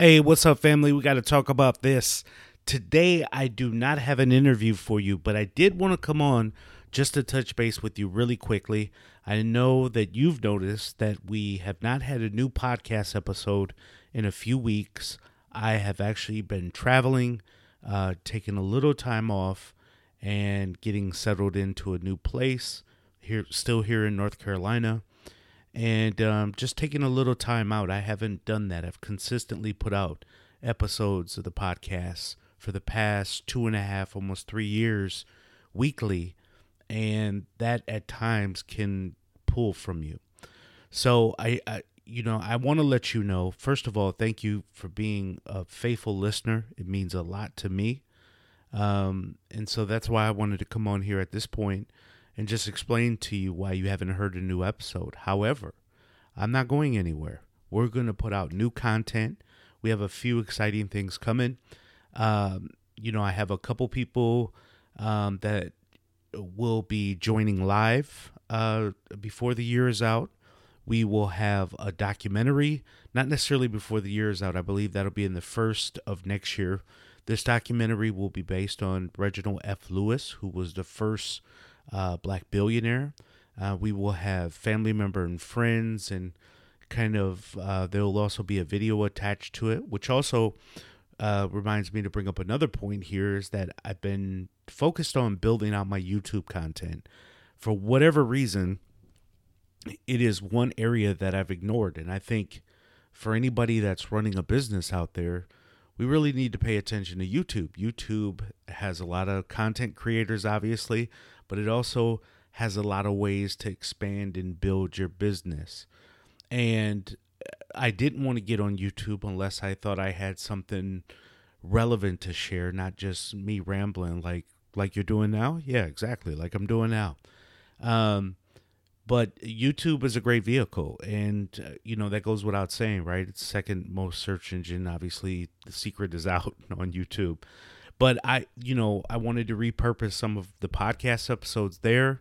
Hey, what's up, family? We got to talk about this. Today, I do not have an interview for you, but I did want to come on just to touch base with you really quickly. I know that you've noticed that we have not had a new podcast episode in a few weeks. I have actually been traveling, uh, taking a little time off, and getting settled into a new place here, still here in North Carolina and um, just taking a little time out. I haven't done that. I've consistently put out episodes of the podcast for the past two and a half, almost three years weekly, and that at times can pull from you. So I, I you know, I want to let you know. First of all, thank you for being a faithful listener. It means a lot to me. Um, and so that's why I wanted to come on here at this point and just explain to you why you haven't heard a new episode. However, I'm not going anywhere. We're going to put out new content. We have a few exciting things coming. Um, you know, I have a couple people um, that will be joining live uh, before the year is out. We will have a documentary, not necessarily before the year is out. I believe that'll be in the first of next year. This documentary will be based on Reginald F. Lewis, who was the first uh, black billionaire. Uh, we will have family member and friends, and kind of uh, there will also be a video attached to it, which also uh, reminds me to bring up another point here is that I've been focused on building out my YouTube content. For whatever reason, it is one area that I've ignored, and I think for anybody that's running a business out there, we really need to pay attention to YouTube. YouTube has a lot of content creators, obviously, but it also has a lot of ways to expand and build your business. And I didn't want to get on YouTube unless I thought I had something relevant to share, not just me rambling like like you're doing now. Yeah, exactly, like I'm doing now. Um, but YouTube is a great vehicle, and uh, you know that goes without saying, right? It's second most search engine. Obviously, the secret is out on YouTube. But I, you know, I wanted to repurpose some of the podcast episodes there.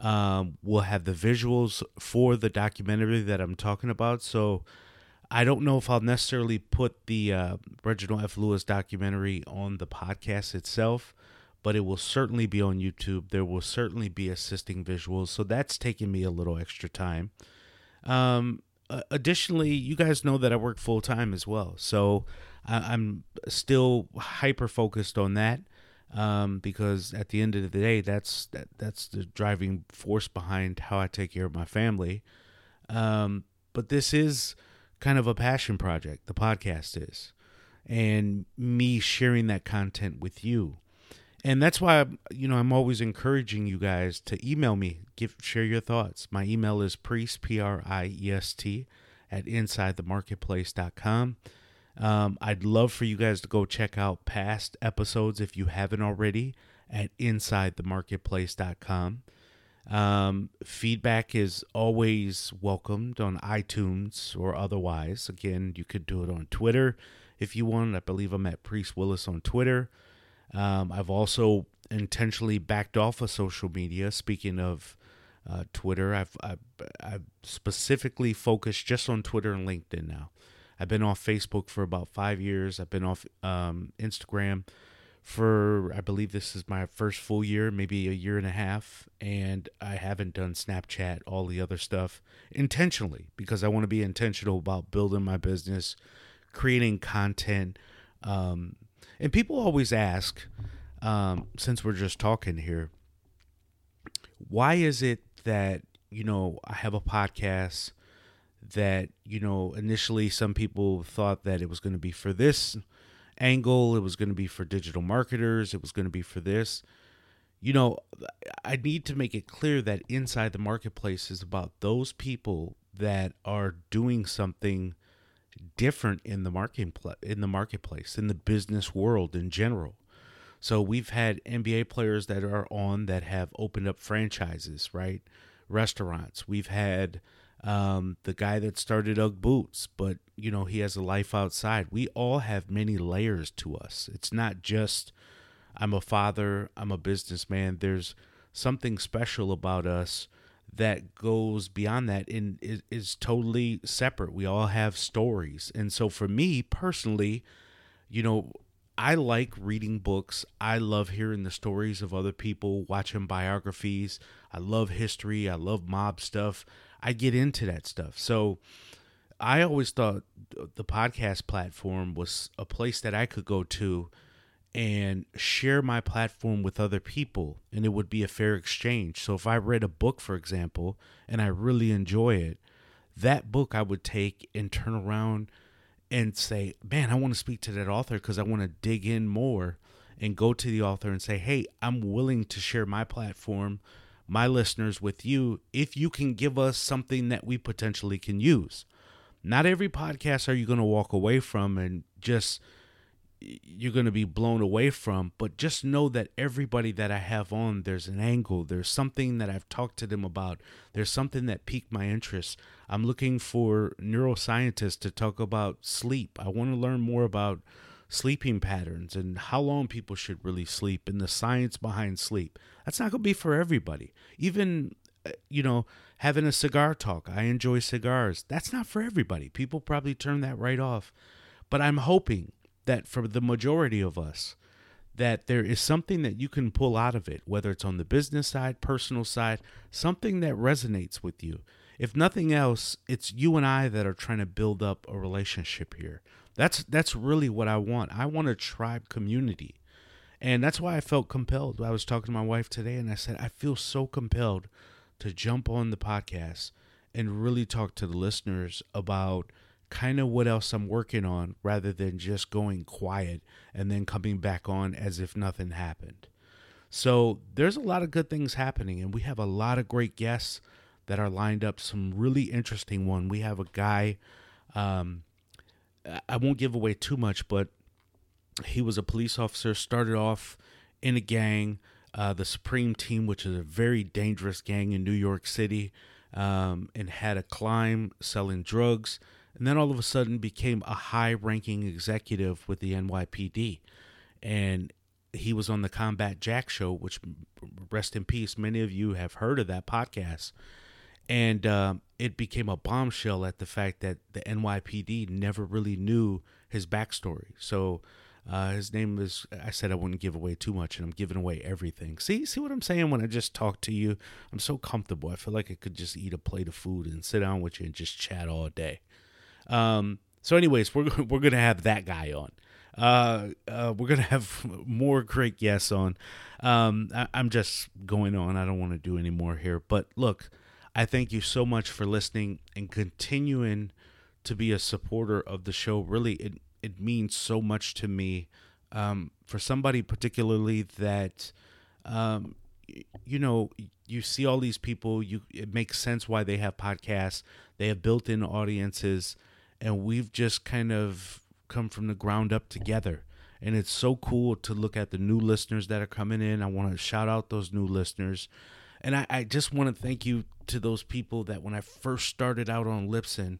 Um, we'll have the visuals for the documentary that I'm talking about. So I don't know if I'll necessarily put the uh, Reginald F. Lewis documentary on the podcast itself, but it will certainly be on YouTube. There will certainly be assisting visuals. So that's taking me a little extra time. Um, additionally, you guys know that I work full time as well. So I, am still hyper focused on that um, because at the end of the day, that's that, that's the driving force behind how I take care of my family. Um, but this is kind of a passion project. The podcast is, and me sharing that content with you. And that's why you know I'm always encouraging you guys to email me, give share your thoughts. My email is priest p r i e s t at insidethemarketplace.com. Um, I'd love for you guys to go check out past episodes if you haven't already at insidethemarketplace.com. Um, feedback is always welcomed on iTunes or otherwise. Again, you could do it on Twitter if you want. I believe I'm at Priest Willis on Twitter. Um, I've also intentionally backed off of social media. Speaking of uh, Twitter, I've, I've, I've specifically focused just on Twitter and LinkedIn now. I've been off Facebook for about five years. I've been off um, Instagram for, I believe this is my first full year, maybe a year and a half. And I haven't done Snapchat, all the other stuff intentionally because I want to be intentional about building my business, creating content. Um, and people always ask, um, since we're just talking here, why is it that, you know, I have a podcast? that you know initially some people thought that it was going to be for this angle it was going to be for digital marketers it was going to be for this you know i need to make it clear that inside the marketplace is about those people that are doing something different in the market in the marketplace in the business world in general so we've had nba players that are on that have opened up franchises right restaurants we've had um, the guy that started Ugg Boots, but you know, he has a life outside. We all have many layers to us. It's not just I'm a father, I'm a businessman. There's something special about us that goes beyond that and is, is totally separate. We all have stories. And so for me personally, you know, I like reading books. I love hearing the stories of other people, watching biographies. I love history. I love mob stuff. I get into that stuff. So I always thought the podcast platform was a place that I could go to and share my platform with other people and it would be a fair exchange. So if I read a book for example and I really enjoy it, that book I would take and turn around and say, "Man, I want to speak to that author because I want to dig in more." And go to the author and say, "Hey, I'm willing to share my platform, my listeners with you if you can give us something that we potentially can use." Not every podcast are you going to walk away from and just you're going to be blown away from, but just know that everybody that I have on, there's an angle, there's something that I've talked to them about, there's something that piqued my interest. I'm looking for neuroscientists to talk about sleep. I want to learn more about sleeping patterns and how long people should really sleep and the science behind sleep. That's not going to be for everybody. Even, uh, you know, having a cigar talk, I enjoy cigars. That's not for everybody. People probably turn that right off. But I'm hoping that for the majority of us that there is something that you can pull out of it whether it's on the business side personal side something that resonates with you. If nothing else it's you and I that are trying to build up a relationship here. That's that's really what I want. I want a tribe community. And that's why I felt compelled. I was talking to my wife today and I said I feel so compelled to jump on the podcast and really talk to the listeners about kind of what else I'm working on rather than just going quiet and then coming back on as if nothing happened. So there's a lot of good things happening, and we have a lot of great guests that are lined up. Some really interesting one. We have a guy. Um, I won't give away too much, but he was a police officer. Started off in a gang, uh, the Supreme Team, which is a very dangerous gang in New York City, um, and had a climb selling drugs and then all of a sudden became a high ranking executive with the NYPD. And he was on the Combat Jack show, which rest in peace. Many of you have heard of that podcast. And uh, it became a bombshell at the fact that the NYPD never really knew his backstory. So uh, his name is. I said I wouldn't give away too much, and I'm giving away everything. See, see what I'm saying when I just talk to you. I'm so comfortable. I feel like I could just eat a plate of food and sit down with you and just chat all day. Um, so, anyways, we're we're gonna have that guy on. Uh, uh, we're gonna have more great guests on. Um, I, I'm just going on. I don't want to do any more here. But look, I thank you so much for listening and continuing to be a supporter of the show. Really, it it means so much to me. Um, for somebody particularly that, um, you know, you see all these people. You it makes sense why they have podcasts. They have built-in audiences and we've just kind of come from the ground up together. And it's so cool to look at the new listeners that are coming in. I want to shout out those new listeners. And I, I just want to thank you to those people that when I first started out on Libsyn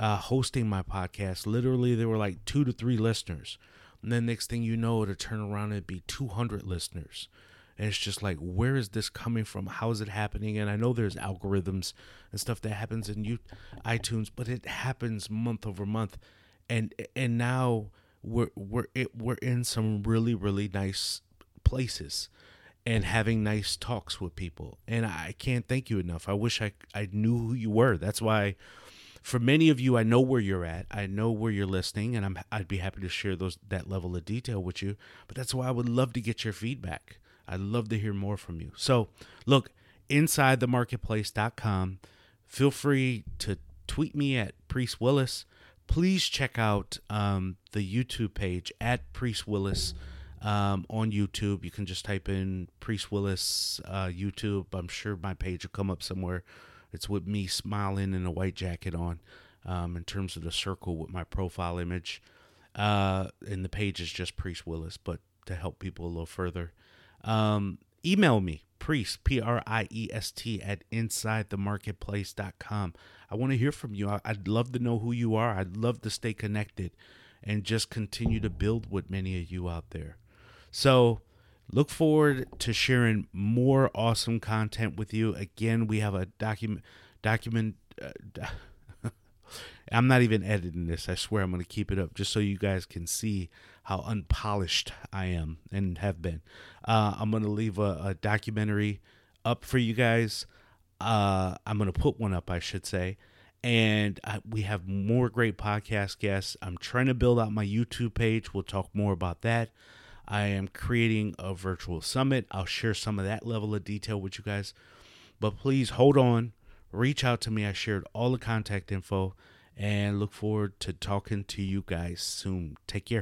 uh, hosting my podcast, literally there were like two to three listeners. And then next thing you know, to turn around and be 200 listeners and it's just like where is this coming from? How is it happening? And i know there's algorithms and stuff that happens in you itunes but it happens month over month. And and now we're we're it, we're in some really really nice places and having nice talks with people. And i can't thank you enough. I wish i i knew who you were. That's why for many of you i know where you're at. I know where you're listening and i'm i'd be happy to share those that level of detail with you. But that's why i would love to get your feedback I'd love to hear more from you. So, look, insidethemarketplace.com. Feel free to tweet me at Priest Willis. Please check out um, the YouTube page at Priest Willis um, on YouTube. You can just type in Priest Willis uh, YouTube. I'm sure my page will come up somewhere. It's with me smiling and a white jacket on um, in terms of the circle with my profile image. Uh, and the page is just Priest Willis, but to help people a little further. Um, email me, priest, P R I E S T, at insidethemarketplace.com. I want to hear from you. I'd love to know who you are. I'd love to stay connected and just continue to build with many of you out there. So, look forward to sharing more awesome content with you. Again, we have a document document. Uh, I'm not even editing this. I swear I'm going to keep it up just so you guys can see how unpolished I am and have been. Uh, I'm going to leave a, a, documentary up for you guys. Uh, I'm going to put one up, I should say. And I, we have more great podcast guests. I'm trying to build out my YouTube page. We'll talk more about that. I am creating a virtual summit. I'll share some of that level of detail with you guys. But please hold on, reach out to me. I shared all the contact info and look forward to talking to you guys soon. Take care.